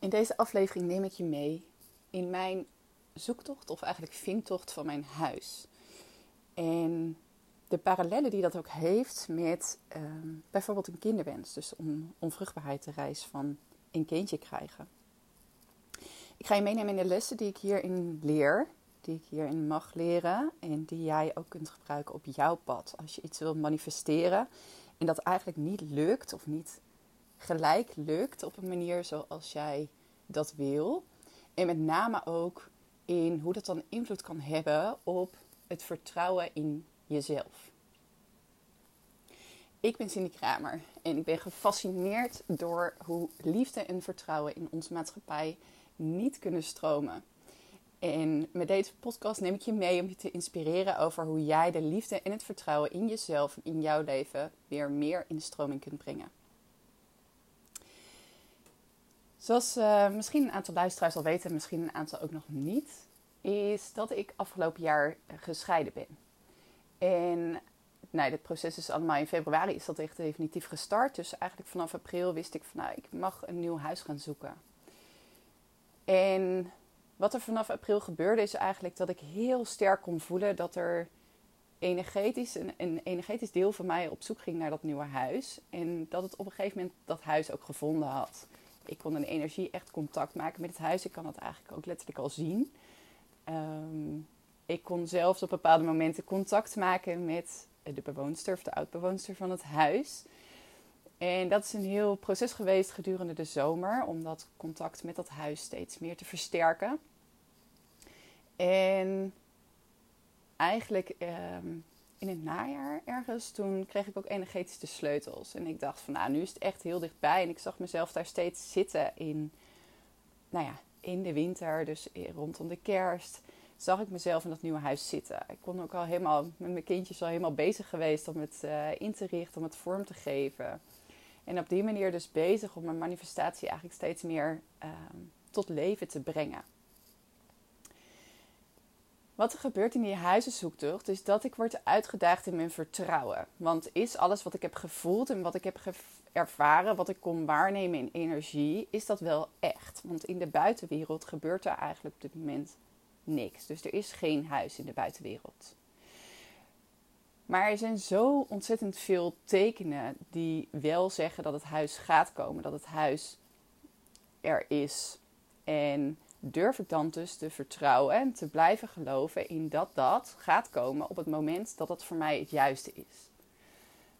In deze aflevering neem ik je mee in mijn zoektocht, of eigenlijk vindtocht van mijn huis. En de parallellen die dat ook heeft met ehm, bijvoorbeeld een kinderwens, dus om onvruchtbaarheid te reis van een kindje krijgen. Ik ga je meenemen in de lessen die ik hierin leer, die ik hierin mag leren en die jij ook kunt gebruiken op jouw pad. Als je iets wil manifesteren en dat eigenlijk niet lukt of niet gelijk lukt op een manier zoals jij dat wil. En met name ook in hoe dat dan invloed kan hebben op het vertrouwen in jezelf. Ik ben Cindy Kramer en ik ben gefascineerd door hoe liefde en vertrouwen in onze maatschappij niet kunnen stromen. En met deze podcast neem ik je mee om je te inspireren over hoe jij de liefde en het vertrouwen in jezelf en in jouw leven weer meer in stroming kunt brengen. Zoals uh, misschien een aantal luisteraars al weten, misschien een aantal ook nog niet, is dat ik afgelopen jaar gescheiden ben. En nou, dit proces is allemaal in februari is dat echt definitief gestart. Dus eigenlijk vanaf april wist ik van nou, ik mag een nieuw huis gaan zoeken. En wat er vanaf april gebeurde is eigenlijk dat ik heel sterk kon voelen dat er energetisch, een, een energetisch deel van mij op zoek ging naar dat nieuwe huis. En dat het op een gegeven moment dat huis ook gevonden had. Ik kon in energie echt contact maken met het huis. Ik kan dat eigenlijk ook letterlijk al zien. Ehm, ik kon zelfs op bepaalde momenten contact maken met de bewoonster of de oudbewoonster van het huis. En dat is een heel proces geweest gedurende de zomer om dat contact met dat huis steeds meer te versterken. En eigenlijk ehm, in het najaar ergens, toen kreeg ik ook energetisch de sleutels. En ik dacht van nou, nu is het echt heel dichtbij. En ik zag mezelf daar steeds zitten in, nou ja, in de winter, dus rondom de kerst, zag ik mezelf in dat nieuwe huis zitten. Ik kon ook al helemaal met mijn kindjes al helemaal bezig geweest om het uh, in te richten, om het vorm te geven. En op die manier dus bezig om mijn manifestatie eigenlijk steeds meer uh, tot leven te brengen. Wat er gebeurt in die huizenzoektocht is dat ik word uitgedaagd in mijn vertrouwen. Want is alles wat ik heb gevoeld en wat ik heb ervaren, wat ik kon waarnemen in energie, is dat wel echt? Want in de buitenwereld gebeurt er eigenlijk op dit moment niks. Dus er is geen huis in de buitenwereld. Maar er zijn zo ontzettend veel tekenen die wel zeggen dat het huis gaat komen, dat het huis er is. En durf ik dan dus te vertrouwen en te blijven geloven in dat dat gaat komen op het moment dat het voor mij het juiste is.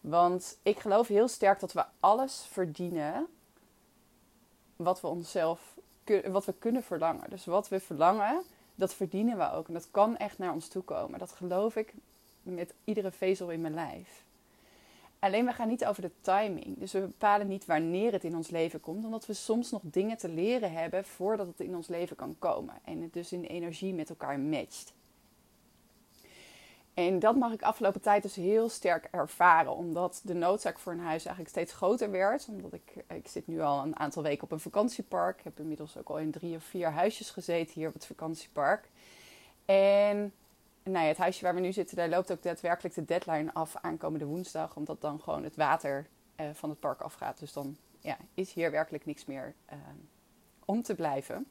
Want ik geloof heel sterk dat we alles verdienen wat we onszelf wat we kunnen verlangen. Dus wat we verlangen, dat verdienen we ook. En dat kan echt naar ons toe komen. Dat geloof ik met iedere vezel in mijn lijf. Alleen we gaan niet over de timing. Dus we bepalen niet wanneer het in ons leven komt, omdat we soms nog dingen te leren hebben voordat het in ons leven kan komen. En het dus in energie met elkaar matcht. En dat mag ik afgelopen tijd dus heel sterk ervaren, omdat de noodzaak voor een huis eigenlijk steeds groter werd. Omdat ik, ik zit nu al een aantal weken op een vakantiepark. Ik heb inmiddels ook al in drie of vier huisjes gezeten hier op het vakantiepark. En nou het huisje waar we nu zitten, daar loopt ook daadwerkelijk de deadline af aankomende woensdag. Omdat dan gewoon het water uh, van het park afgaat. Dus dan ja, is hier werkelijk niks meer uh, om te blijven.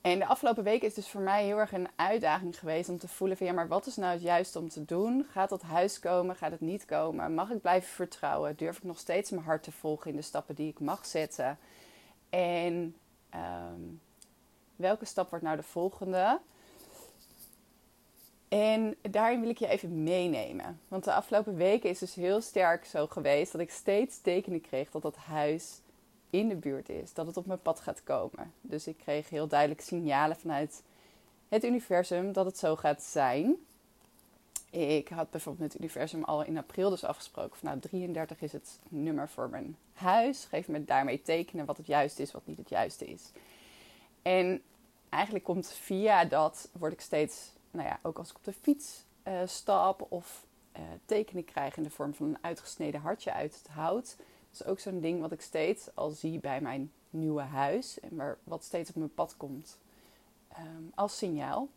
En de afgelopen weken is dus voor mij heel erg een uitdaging geweest om te voelen van ja, maar wat is nou het juiste om te doen? Gaat dat huis komen? Gaat het niet komen? Mag ik blijven vertrouwen? Durf ik nog steeds mijn hart te volgen in de stappen die ik mag zetten? En um, welke stap wordt nou de volgende? En daarin wil ik je even meenemen. Want de afgelopen weken is dus heel sterk zo geweest dat ik steeds tekenen kreeg dat dat huis in de buurt is. Dat het op mijn pad gaat komen. Dus ik kreeg heel duidelijk signalen vanuit het universum dat het zo gaat zijn. Ik had bijvoorbeeld met het universum al in april dus afgesproken van nou 33 is het nummer voor mijn huis. Geef me daarmee tekenen wat het juiste is, wat niet het juiste is. En eigenlijk komt via dat, word ik steeds nou ja, ook als ik op de fiets uh, stap of uh, tekenen krijg in de vorm van een uitgesneden hartje uit het hout. Dat is ook zo'n ding wat ik steeds al zie bij mijn nieuwe huis en waar, wat steeds op mijn pad komt um, als signaal.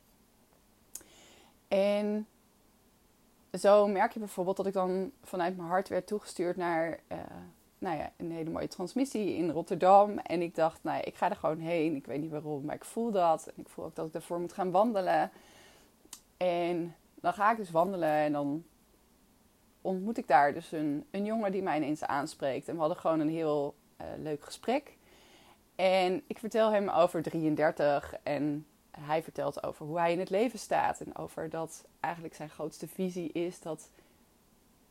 En zo merk je bijvoorbeeld dat ik dan vanuit mijn hart werd toegestuurd naar, uh, nou ja, een hele mooie transmissie in Rotterdam. En ik dacht, nou ja, ik ga er gewoon heen. Ik weet niet waarom, maar ik voel dat. En ik voel ook dat ik daarvoor moet gaan wandelen. En dan ga ik dus wandelen en dan ontmoet ik daar dus een, een jongen die mij ineens aanspreekt. En we hadden gewoon een heel uh, leuk gesprek. En ik vertel hem over 33 en hij vertelt over hoe hij in het leven staat. En over dat eigenlijk zijn grootste visie is dat,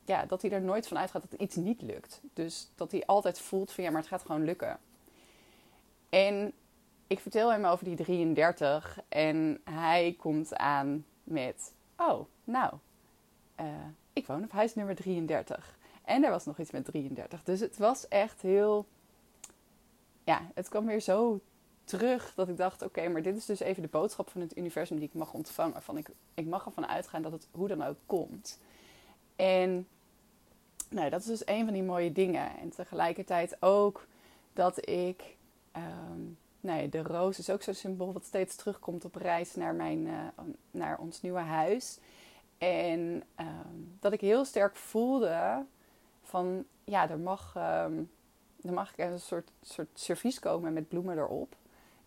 ja, dat hij er nooit van uitgaat dat iets niet lukt. Dus dat hij altijd voelt van ja, maar het gaat gewoon lukken. En ik vertel hem over die 33 en hij komt aan met: Oh, nou, uh, ik woon op huis nummer 33. En er was nog iets met 33. Dus het was echt heel. Ja, het kwam weer zo terug dat ik dacht: oké, maar dit is dus even de boodschap van het universum die ik mag ontvangen. Van ik, ik mag ervan uitgaan dat het hoe dan ook komt. En nou, dat is dus een van die mooie dingen. En tegelijkertijd ook dat ik. Um, nee, de roos is ook zo'n symbool wat steeds terugkomt op reis naar, mijn, uh, naar ons nieuwe huis. En um, dat ik heel sterk voelde van ja, er mag, um, er mag een soort, soort servies komen met bloemen erop.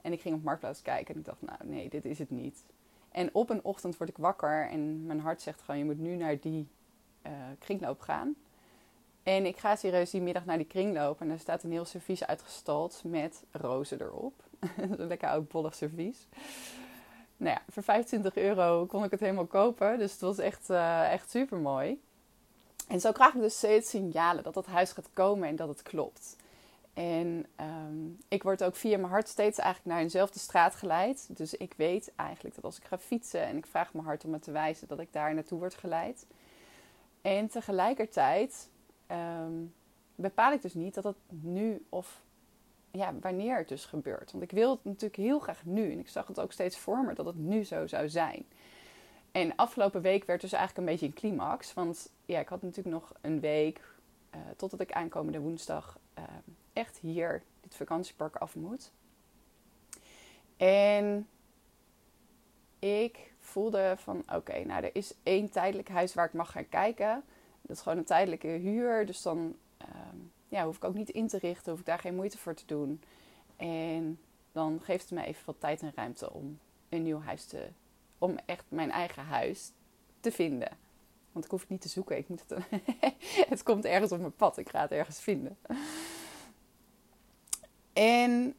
En ik ging op Marktplaats kijken en ik dacht, nou nee, dit is het niet. En op een ochtend word ik wakker en mijn hart zegt gewoon, je moet nu naar die uh, kringloop gaan. En ik ga serieus die middag naar die kringloop en er staat een heel servies uitgestald met rozen erop. een lekker oud bollig servies nou ja, voor 25 euro kon ik het helemaal kopen. Dus het was echt, uh, echt super mooi. En zo krijg ik dus steeds signalen dat dat huis gaat komen en dat het klopt. En um, ik word ook via mijn hart steeds eigenlijk naar eenzelfde straat geleid. Dus ik weet eigenlijk dat als ik ga fietsen en ik vraag mijn hart om me te wijzen, dat ik daar naartoe word geleid. En tegelijkertijd um, bepaal ik dus niet dat het nu of ja, wanneer het dus gebeurt. Want ik wil het natuurlijk heel graag nu. En ik zag het ook steeds voor me dat het nu zo zou zijn. En afgelopen week werd dus eigenlijk een beetje een climax. Want ja, ik had natuurlijk nog een week uh, totdat ik aankomende woensdag uh, echt hier dit vakantiepark af moet. En ik voelde van oké, nou er is één tijdelijk huis waar ik mag gaan kijken. Dat is gewoon een tijdelijke huur. Dus dan ehm, ja, hoef ik ook niet in te richten, hoef ik daar geen moeite voor te doen. En dan geeft het me even wat tijd en ruimte om een nieuw huis te, om echt mijn eigen huis te vinden. Want ik hoef het niet te zoeken, ik moet het, het komt ergens op mijn pad, ik ga het ergens vinden. En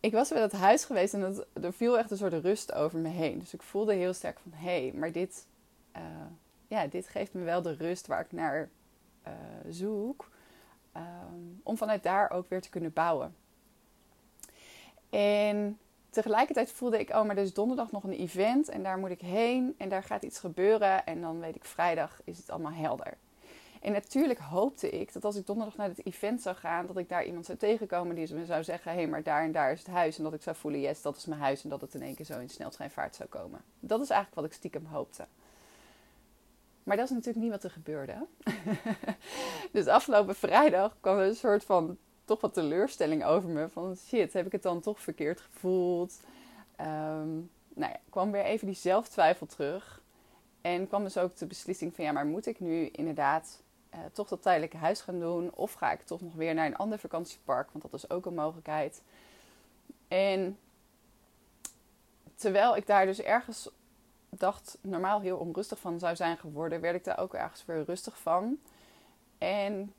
ik was bij dat huis geweest en het, er viel echt een soort rust over me heen. Dus ik voelde heel sterk van, hé, hey, maar dit, uh, ja, dit geeft me wel de rust waar ik naar uh, zoek. Um, om vanuit daar ook weer te kunnen bouwen. En tegelijkertijd voelde ik, oh, maar er is donderdag nog een event en daar moet ik heen en daar gaat iets gebeuren. En dan weet ik, vrijdag is het allemaal helder. En natuurlijk hoopte ik dat als ik donderdag naar het event zou gaan, dat ik daar iemand zou tegenkomen die me zou zeggen: hé, hey, maar daar en daar is het huis. En dat ik zou voelen: yes, dat is mijn huis. En dat het in één keer zo in sneltreinvaart zou komen. Dat is eigenlijk wat ik stiekem hoopte. Maar dat is natuurlijk niet wat er gebeurde. dus afgelopen vrijdag kwam er een soort van toch wat teleurstelling over me. Van shit, heb ik het dan toch verkeerd gevoeld? Um, nou kwam weer even die zelftwijfel terug. En kwam dus ook de beslissing van ja, maar moet ik nu inderdaad uh, toch dat tijdelijke huis gaan doen? Of ga ik toch nog weer naar een ander vakantiepark? Want dat is ook een mogelijkheid. En terwijl ik daar dus ergens dacht normaal heel onrustig van zou zijn geworden, werd ik daar ook ergens weer rustig van. En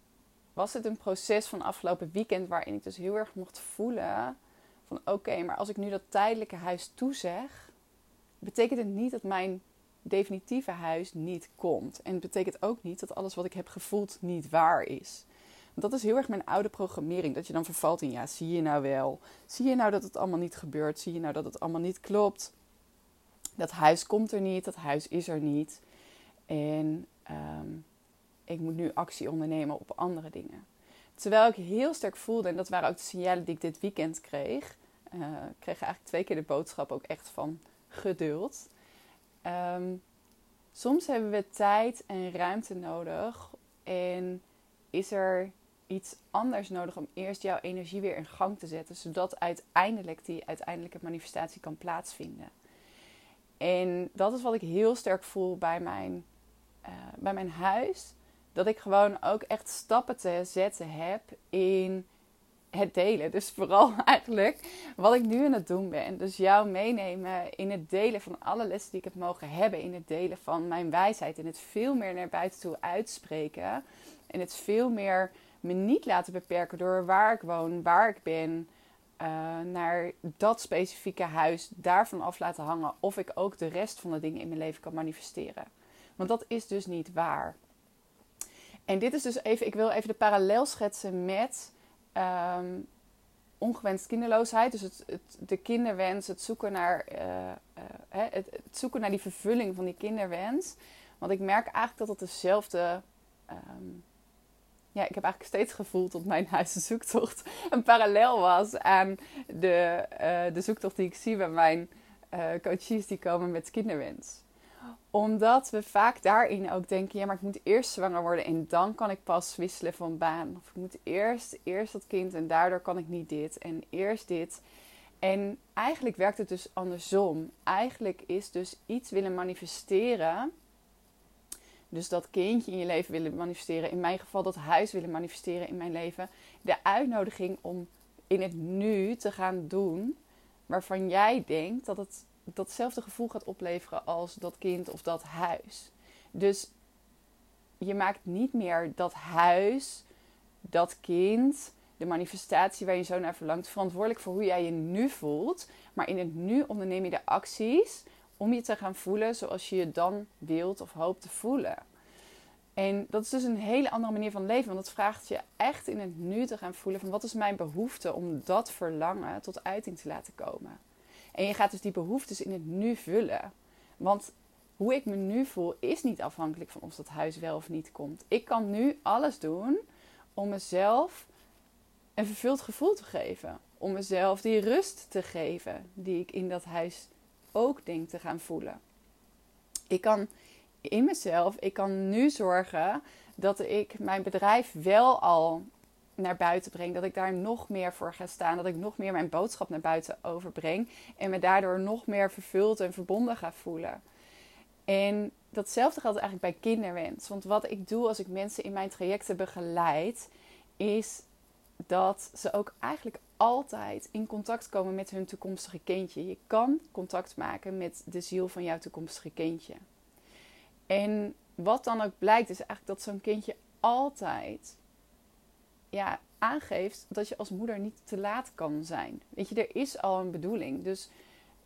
was het een proces van afgelopen weekend waarin ik dus heel erg mocht voelen van oké, maar als ik nu dat tijdelijke huis toezeg, betekent het niet dat mijn definitieve huis niet komt. En het betekent ook niet dat alles wat ik heb gevoeld niet waar is. Want dat is heel erg mijn oude programmering. Dat je dan vervalt in ja, zie je nou wel? Zie je nou dat het allemaal niet gebeurt? Zie je nou dat het allemaal niet klopt? Dat huis komt er niet, dat huis is er niet. En um, ik moet nu actie ondernemen op andere dingen. Terwijl ik heel sterk voelde, en dat waren ook de signalen die ik dit weekend kreeg. Uh, ik kreeg eigenlijk twee keer de boodschap ook echt van geduld. Um, soms hebben we tijd en ruimte nodig. En is er iets anders nodig om eerst jouw energie weer in gang te zetten. Zodat uiteindelijk die uiteindelijke manifestatie kan plaatsvinden. En dat is wat ik heel sterk voel bij mijn, uh, bij mijn huis. dat ik gewoon ook echt stappen te zetten heb in het delen. Dus vooral eigenlijk wat ik nu aan het doen ben. Dus jou meenemen in het delen van alle lessen die ik heb mogen hebben. In het delen van mijn wijsheid. In het veel meer naar buiten toe uitspreken. En het veel meer me niet laten beperken door waar ik woon, waar ik ben. Uh, naar dat specifieke huis, daarvan af laten hangen. Of ik ook de rest van de dingen in mijn leven kan manifesteren. Want dat is dus niet waar. En dit is dus even, ik wil even de parallel schetsen met um, ongewenst kinderloosheid. Dus het, het, de kinderwens, het zoeken, naar, uh, uh, het, het, zoeken naar die vervulling van die kinderwens. Want ik merk eigenlijk dat het dezelfde. Um, ja, ik heb eigenlijk steeds gevoeld dat mijn huizenzoektocht een parallel was aan de, uh, de zoektocht die ik zie bij mijn coaches die komen met kinderwens omdat we vaak daarin ook denken: ja, maar ik moet eerst zwanger worden en dan kan ik pas wisselen van baan. Of ik moet eerst, eerst dat kind en daardoor kan ik niet dit en eerst dit. En eigenlijk werkt het dus andersom. Eigenlijk is dus iets willen manifesteren. Dus dat kindje in je leven willen manifesteren. In mijn geval dat huis willen manifesteren in mijn leven. De uitnodiging om in het nu te gaan doen waarvan jij denkt dat het datzelfde gevoel gaat opleveren als dat kind of dat huis. Dus je maakt niet meer dat huis, dat kind, de manifestatie waar je zo naar verlangt, verantwoordelijk voor hoe jij je nu voelt. Maar in het nu onderneem je de acties om je te gaan voelen zoals je je dan wilt of hoopt te voelen. En dat is dus een hele andere manier van leven. Want dat vraagt je echt in het nu te gaan voelen van wat is mijn behoefte om dat verlangen tot uiting te laten komen. En je gaat dus die behoeftes in het nu vullen. Want hoe ik me nu voel is niet afhankelijk van of dat huis wel of niet komt. Ik kan nu alles doen om mezelf een vervuld gevoel te geven. Om mezelf die rust te geven die ik in dat huis ook denk te gaan voelen. Ik kan in mezelf, ik kan nu zorgen dat ik mijn bedrijf wel al naar buiten breng. Dat ik daar nog meer voor ga staan. Dat ik nog meer mijn boodschap naar buiten overbreng. En me daardoor nog meer vervuld en verbonden ga voelen. En datzelfde geldt eigenlijk bij kinderwens. Want wat ik doe als ik mensen in mijn trajecten begeleid, is dat ze ook eigenlijk altijd in contact komen met hun toekomstige kindje. Je kan contact maken met de ziel van jouw toekomstige kindje. En wat dan ook blijkt, is eigenlijk dat zo'n kindje altijd ja, aangeeft dat je als moeder niet te laat kan zijn. Weet je, er is al een bedoeling. Dus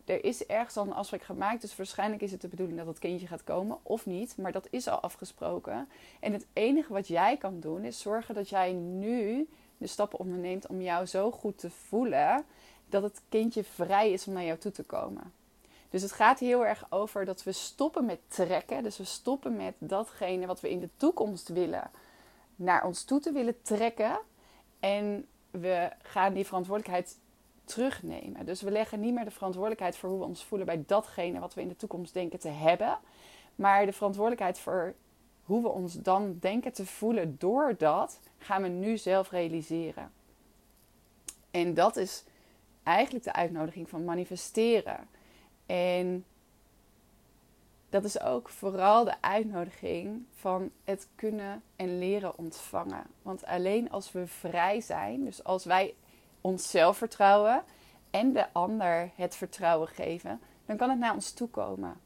er is ergens al een afspraak gemaakt. Dus waarschijnlijk is het de bedoeling dat het kindje gaat komen of niet. Maar dat is al afgesproken. En het enige wat jij kan doen is zorgen dat jij nu de stappen onderneemt om jou zo goed te voelen dat het kindje vrij is om naar jou toe te komen. Dus het gaat heel erg over dat we stoppen met trekken. Dus we stoppen met datgene wat we in de toekomst willen naar ons toe te willen trekken. En we gaan die verantwoordelijkheid terugnemen. Dus we leggen niet meer de verantwoordelijkheid voor hoe we ons voelen bij datgene wat we in de toekomst denken te hebben. Maar de verantwoordelijkheid voor hoe we ons dan denken te voelen door gaan we nu zelf realiseren. En dat is eigenlijk de uitnodiging van manifesteren. En dat is ook vooral de uitnodiging van het kunnen en leren ontvangen. Want alleen als we vrij zijn, dus als wij onszelf vertrouwen en de ander het vertrouwen geven, dan kan het naar ons toe komen.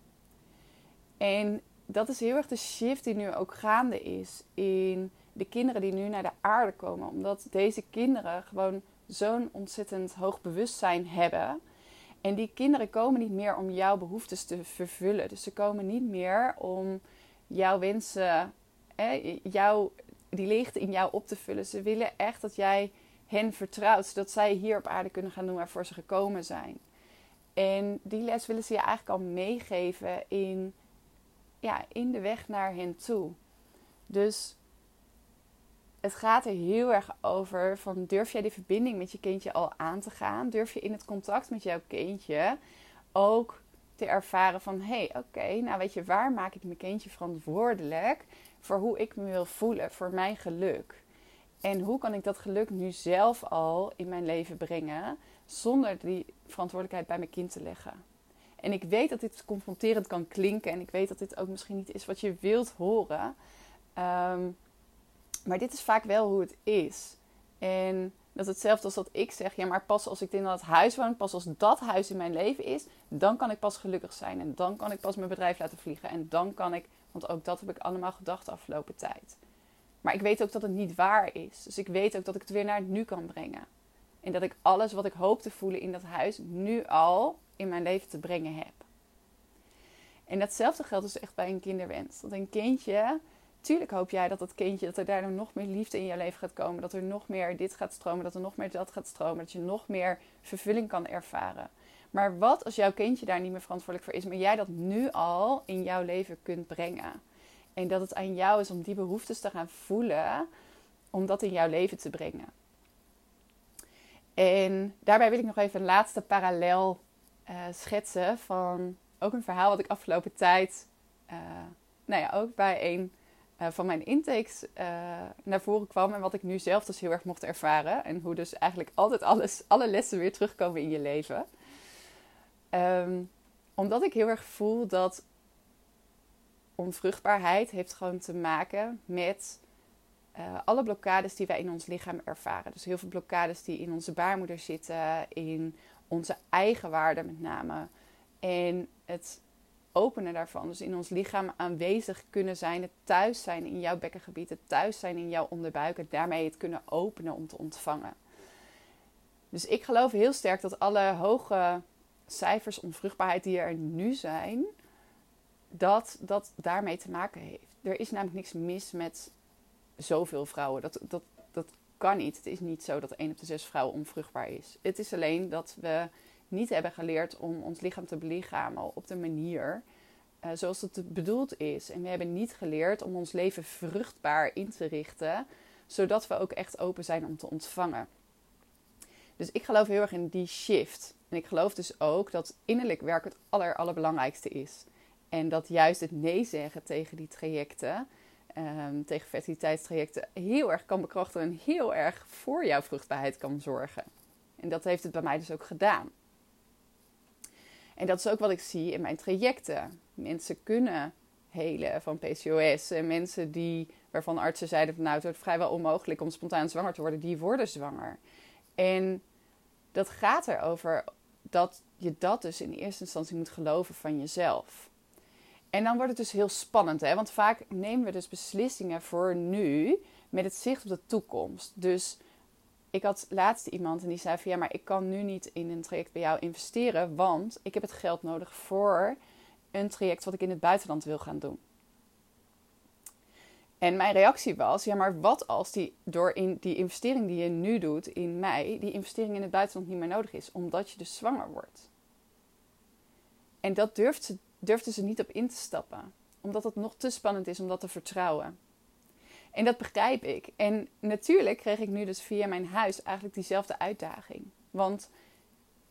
En dat is heel erg de shift die nu ook gaande is in de kinderen die nu naar de aarde komen. Omdat deze kinderen gewoon zo'n ontzettend hoog bewustzijn hebben en die kinderen komen niet meer om jouw behoeftes te vervullen. Dus ze komen niet meer om jouw wensen, hè, jou, die leegte in jou op te vullen. Ze willen echt dat jij hen vertrouwt, zodat zij hier op aarde kunnen gaan doen waarvoor ze gekomen zijn. En die les willen ze je eigenlijk al meegeven in, ja, in de weg naar hen toe. Dus het gaat er heel erg over van durf jij die verbinding met je kindje al aan te gaan? Durf je in het contact met jouw kindje ook te ervaren van hé, hey, oké, nou weet je, waar maak ik mijn kindje verantwoordelijk voor hoe ik me wil voelen, voor mijn geluk? En hoe kan ik dat geluk nu zelf al in mijn leven brengen zonder die verantwoordelijkheid bij mijn kind te leggen? En ik weet dat dit confronterend kan klinken en ik weet dat dit ook misschien niet is wat je wilt horen. Um, Maar dit is vaak wel hoe het is. En dat is hetzelfde als dat ik zeg, ja, maar pas als ik in dat huis woon, pas als dat huis in mijn leven is, dan kan ik pas gelukkig zijn. En dan kan ik pas mijn bedrijf laten vliegen. En dan kan ik, want ook dat heb ik allemaal gedacht de afgelopen tijd. Maar ik weet ook dat het niet waar is. Dus ik weet ook dat ik het weer naar het nu kan brengen. En dat ik alles wat ik hoop te voelen in dat huis nu al in mijn leven te brengen heb. En datzelfde geldt dus echt bij een kinderwens. Dat een kindje, tuurlijk hoop jij dat dat kindje, dat er daardoor nog meer liefde in je leven gaat komen. Dat er nog meer dit gaat stromen, dat er nog meer dat gaat stromen. Dat je nog meer vervulling kan ervaren. Maar wat als jouw kindje daar niet meer verantwoordelijk voor is, maar jij dat nu al in jouw leven kunt brengen? En dat het aan jou is om die behoeftes te gaan voelen, om dat in jouw leven te brengen. En daarbij wil ik nog even een laatste parallel uh, schetsen van ook een verhaal wat ik afgelopen tijd, uh, nou ja, ook bij een uh, van mijn intakes naar voren kwam. En wat ik nu zelf dus heel erg mocht ervaren. En hoe dus eigenlijk altijd alles, alle lessen weer terugkomen in je leven. Um, omdat ik heel erg voel dat onvruchtbaarheid heeft gewoon te maken met uh, alle blokkades die wij in ons lichaam ervaren. Dus heel veel blokkades die in onze baarmoeder zitten, in onze eigen waarde met name. En het openen daarvan, dus in ons lichaam aanwezig kunnen zijn, het thuis zijn in jouw bekkengebied, het thuis zijn in jouw onderbuik en daarmee het kunnen openen om te ontvangen. Dus ik geloof heel sterk dat alle hoge cijfers onvruchtbaarheid die er nu zijn, dat dat daarmee te maken heeft. Er is namelijk niks mis met zoveel vrouwen. Dat, dat, dat kan niet. Het is niet zo dat 1 op de 6 vrouwen onvruchtbaar is. Het is alleen dat we niet hebben geleerd om ons lichaam te belichamen op de manier uh, zoals het bedoeld is. En we hebben niet geleerd om ons leven vruchtbaar in te richten, zodat we ook echt open zijn om te ontvangen. Dus ik geloof heel erg in die shift. En ik geloof dus ook dat innerlijk werk het aller, allerbelangrijkste is. En dat juist het nee zeggen tegen die trajecten, um, tegen fertiliteitstrajecten, heel erg kan bekrachtigen en heel erg voor jouw vruchtbaarheid kan zorgen. En dat heeft het bij mij dus ook gedaan. En dat is ook wat ik zie in mijn trajecten. Mensen kunnen helen van PCOS. En mensen die, waarvan artsen zeiden van nou het wordt vrijwel onmogelijk om spontaan zwanger te worden, die worden zwanger. En dat gaat erover dat je dat dus in eerste instantie moet geloven van jezelf. En dan wordt het dus heel spannend, hè? want vaak nemen we dus beslissingen voor nu met het zicht op de toekomst. Dus ik had laatst iemand en die zei van ja, maar ik kan nu niet in een traject bij jou investeren, want ik heb het geld nodig voor een traject wat ik in het buitenland wil gaan doen. En mijn reactie was: ja, maar wat als die door in die investering die je nu doet in mei, die investering in het buitenland niet meer nodig is, omdat je dus zwanger wordt? En dat durft ze durfde ze niet op in te stappen. Omdat het nog te spannend is om dat te vertrouwen. En dat begrijp ik. En natuurlijk kreeg ik nu dus via mijn huis eigenlijk diezelfde uitdaging. Want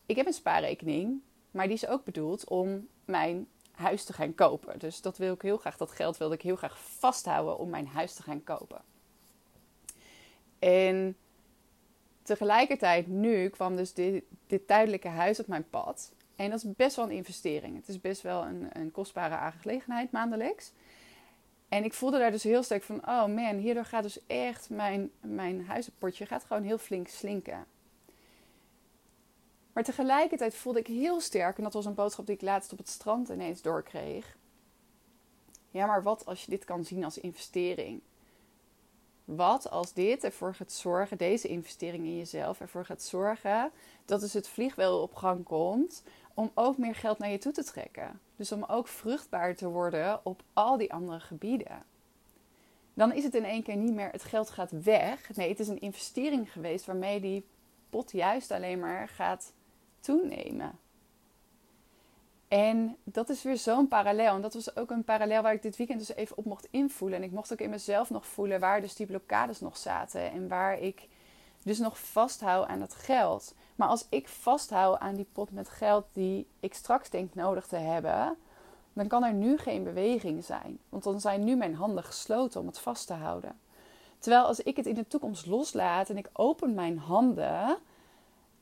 ik heb een spaarrekening, maar die is ook bedoeld om mijn huis te gaan kopen. Dus dat wil ik heel graag, dat geld wilde ik heel graag vasthouden om mijn huis te gaan kopen. En tegelijkertijd nu kwam dus dit, dit tijdelijke huis op mijn pad. En dat is best wel een investering. Het is best wel een, een kostbare aangelegenheid maandelijks. En ik voelde daar dus heel sterk van, oh man, hierdoor gaat dus echt mijn, mijn huizenpotje gaat gewoon heel flink slinken. Maar tegelijkertijd voelde ik heel sterk, en dat was een boodschap die ik laatst op het strand ineens doorkreeg. Ja, maar wat als je dit kan zien als investering? Wat als dit ervoor gaat zorgen, deze investering in jezelf, ervoor gaat zorgen dat dus het vliegwiel op gang komt om ook meer geld naar je toe te trekken. Dus om ook vruchtbaar te worden op al die andere gebieden. Dan is het in één keer niet meer het geld gaat weg. Nee, het is een investering geweest waarmee die pot juist alleen maar gaat toenemen. En dat is weer zo'n parallel. En dat was ook een parallel waar ik dit weekend dus even op mocht invoelen. En ik mocht ook in mezelf nog voelen waar dus die blokkades nog zaten. En waar ik dus nog vasthoud aan het geld. Maar als ik vasthoud aan die pot met geld die ik straks denk nodig te hebben, dan kan er nu geen beweging zijn. Want dan zijn nu mijn handen gesloten om het vast te houden. Terwijl als ik het in de toekomst loslaat en ik open mijn handen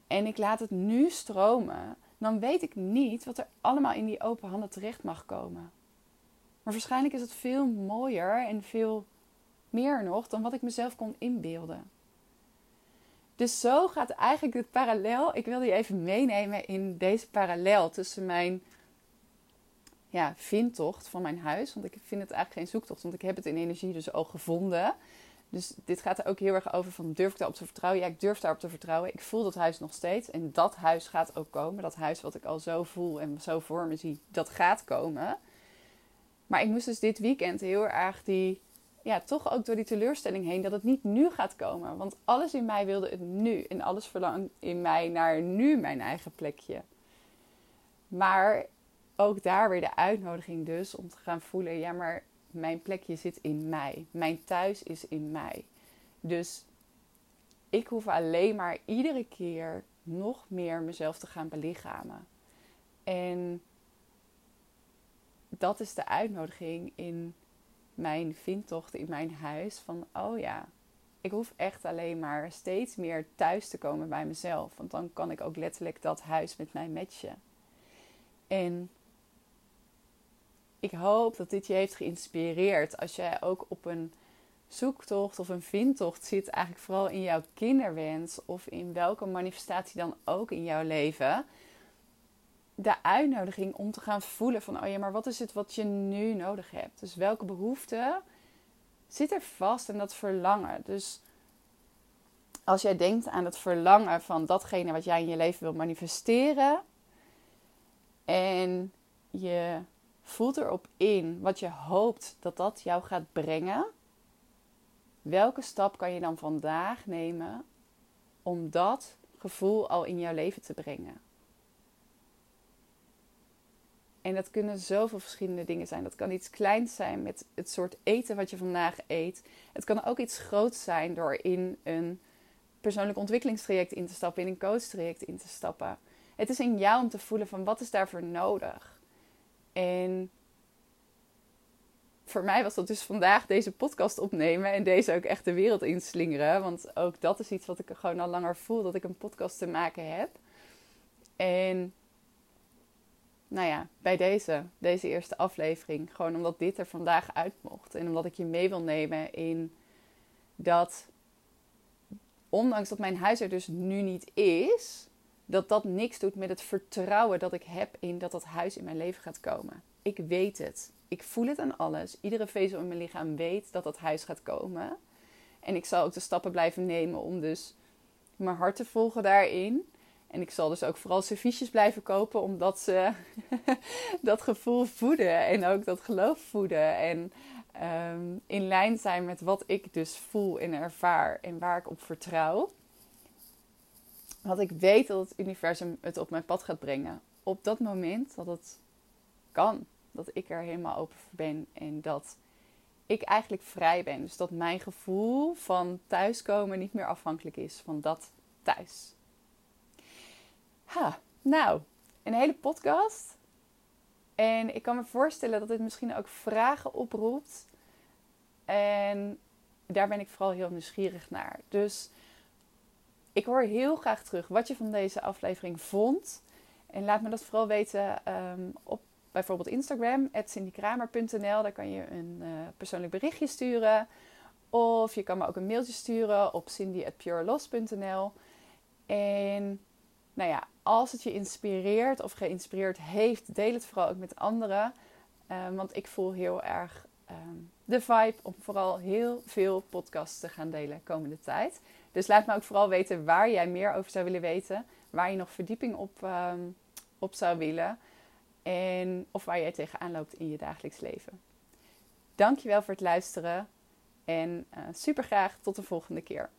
en ik laat het nu stromen, dan weet ik niet wat er allemaal in die open handen terecht mag komen. Maar waarschijnlijk is het veel mooier en veel Meer nog dan wat ik mezelf kon inbeelden. Dus zo gaat eigenlijk het parallel. Ik wilde je even meenemen in deze parallel tussen mijn ja, vindtocht van mijn huis. Want ik vind het eigenlijk geen zoektocht, want ik heb het in energie dus al gevonden. Dus dit gaat er ook heel erg over van durf ik daarop te vertrouwen? Ja, ik durf daarop te vertrouwen. Ik voel dat huis nog steeds. En dat huis gaat ook komen. Dat huis wat ik al zo voel en zo voor me zie, dat gaat komen. Maar ik moest dus dit weekend heel erg die, ja, toch ook door die teleurstelling heen, dat het niet nu gaat komen. Want alles in mij wilde het nu. En alles verlangt in mij naar nu mijn eigen plekje. Maar ook daar weer de uitnodiging dus om te gaan voelen, ja, maar mijn plekje zit in mij. Mijn thuis is in mij. Dus ik hoef alleen maar iedere keer nog meer mezelf te gaan belichamen. En dat is de uitnodiging in mijn vindtocht in mijn huis. Van oh ja, ik hoef echt alleen maar steeds meer thuis te komen bij mezelf. Want dan kan ik ook letterlijk dat huis met mij matchen. En ik hoop dat dit je heeft geïnspireerd. Als jij ook op een zoektocht of een vindtocht zit, eigenlijk vooral in jouw kinderwens of in welke manifestatie dan ook in jouw leven. De uitnodiging om te gaan voelen van, oh ja, maar wat is het wat je nu nodig hebt? Dus welke behoefte zit er vast en dat verlangen? Dus als jij denkt aan het verlangen van datgene wat jij in je leven wil manifesteren en je voelt erop in wat je hoopt dat dat jou gaat brengen. Welke stap kan je dan vandaag nemen om dat gevoel al in jouw leven te brengen? En dat kunnen zoveel verschillende dingen zijn. Dat kan iets kleins zijn met het soort eten wat je vandaag eet. Het kan ook iets groots zijn door in een persoonlijk ontwikkelingstraject in te stappen, in een coachtraject in te stappen. Het is in jou om te voelen van wat is daarvoor nodig. En voor mij was dat dus vandaag deze podcast opnemen en deze ook echt de wereld inslingeren. Want ook dat is iets wat ik gewoon al langer voel, dat ik een podcast te maken heb. En nou ja, bij deze, deze eerste aflevering, gewoon omdat dit er vandaag uit mocht. En omdat ik je mee wil nemen in dat, ondanks dat mijn huis er dus nu niet is, dat dat niks doet met het vertrouwen dat ik heb in dat dat huis in mijn leven gaat komen. Ik weet het. Ik voel het aan alles. Iedere vezel in mijn lichaam weet dat dat huis gaat komen. En ik zal ook de stappen blijven nemen om dus mijn hart te volgen daarin. En ik zal dus ook vooral serviesjes blijven kopen, omdat ze dat gevoel voeden en ook dat geloof voeden. En ehm, in lijn zijn met wat ik dus voel en ervaar en waar ik op vertrouw. Want ik weet dat het universum het op mijn pad gaat brengen. Op dat moment dat het kan. Dat ik er helemaal open voor ben. En dat ik eigenlijk vrij ben. Dus dat mijn gevoel van thuiskomen niet meer afhankelijk is van dat thuis. Ha, nou, een hele podcast. En ik kan me voorstellen dat dit misschien ook vragen oproept. En daar ben ik vooral heel nieuwsgierig naar. Dus ik hoor heel graag terug wat je van deze aflevering vond. En laat me dat vooral weten um, op bijvoorbeeld Instagram, cindykramer.nl. Daar kan je een uh, persoonlijk berichtje sturen. Of je kan me ook een mailtje sturen op cindy.pureloss.nl. En nou ja, als het je inspireert of geïnspireerd heeft, deel het vooral ook met anderen. Um, want ik voel heel erg um, de vibe om vooral heel veel podcasts te gaan delen komende tijd. Dus laat me ook vooral weten waar jij meer over zou willen weten. Waar je nog verdieping op, um, op zou willen. En of waar jij tegenaan loopt in je dagelijks leven. Dankjewel voor het luisteren. En uh, super graag tot de volgende keer.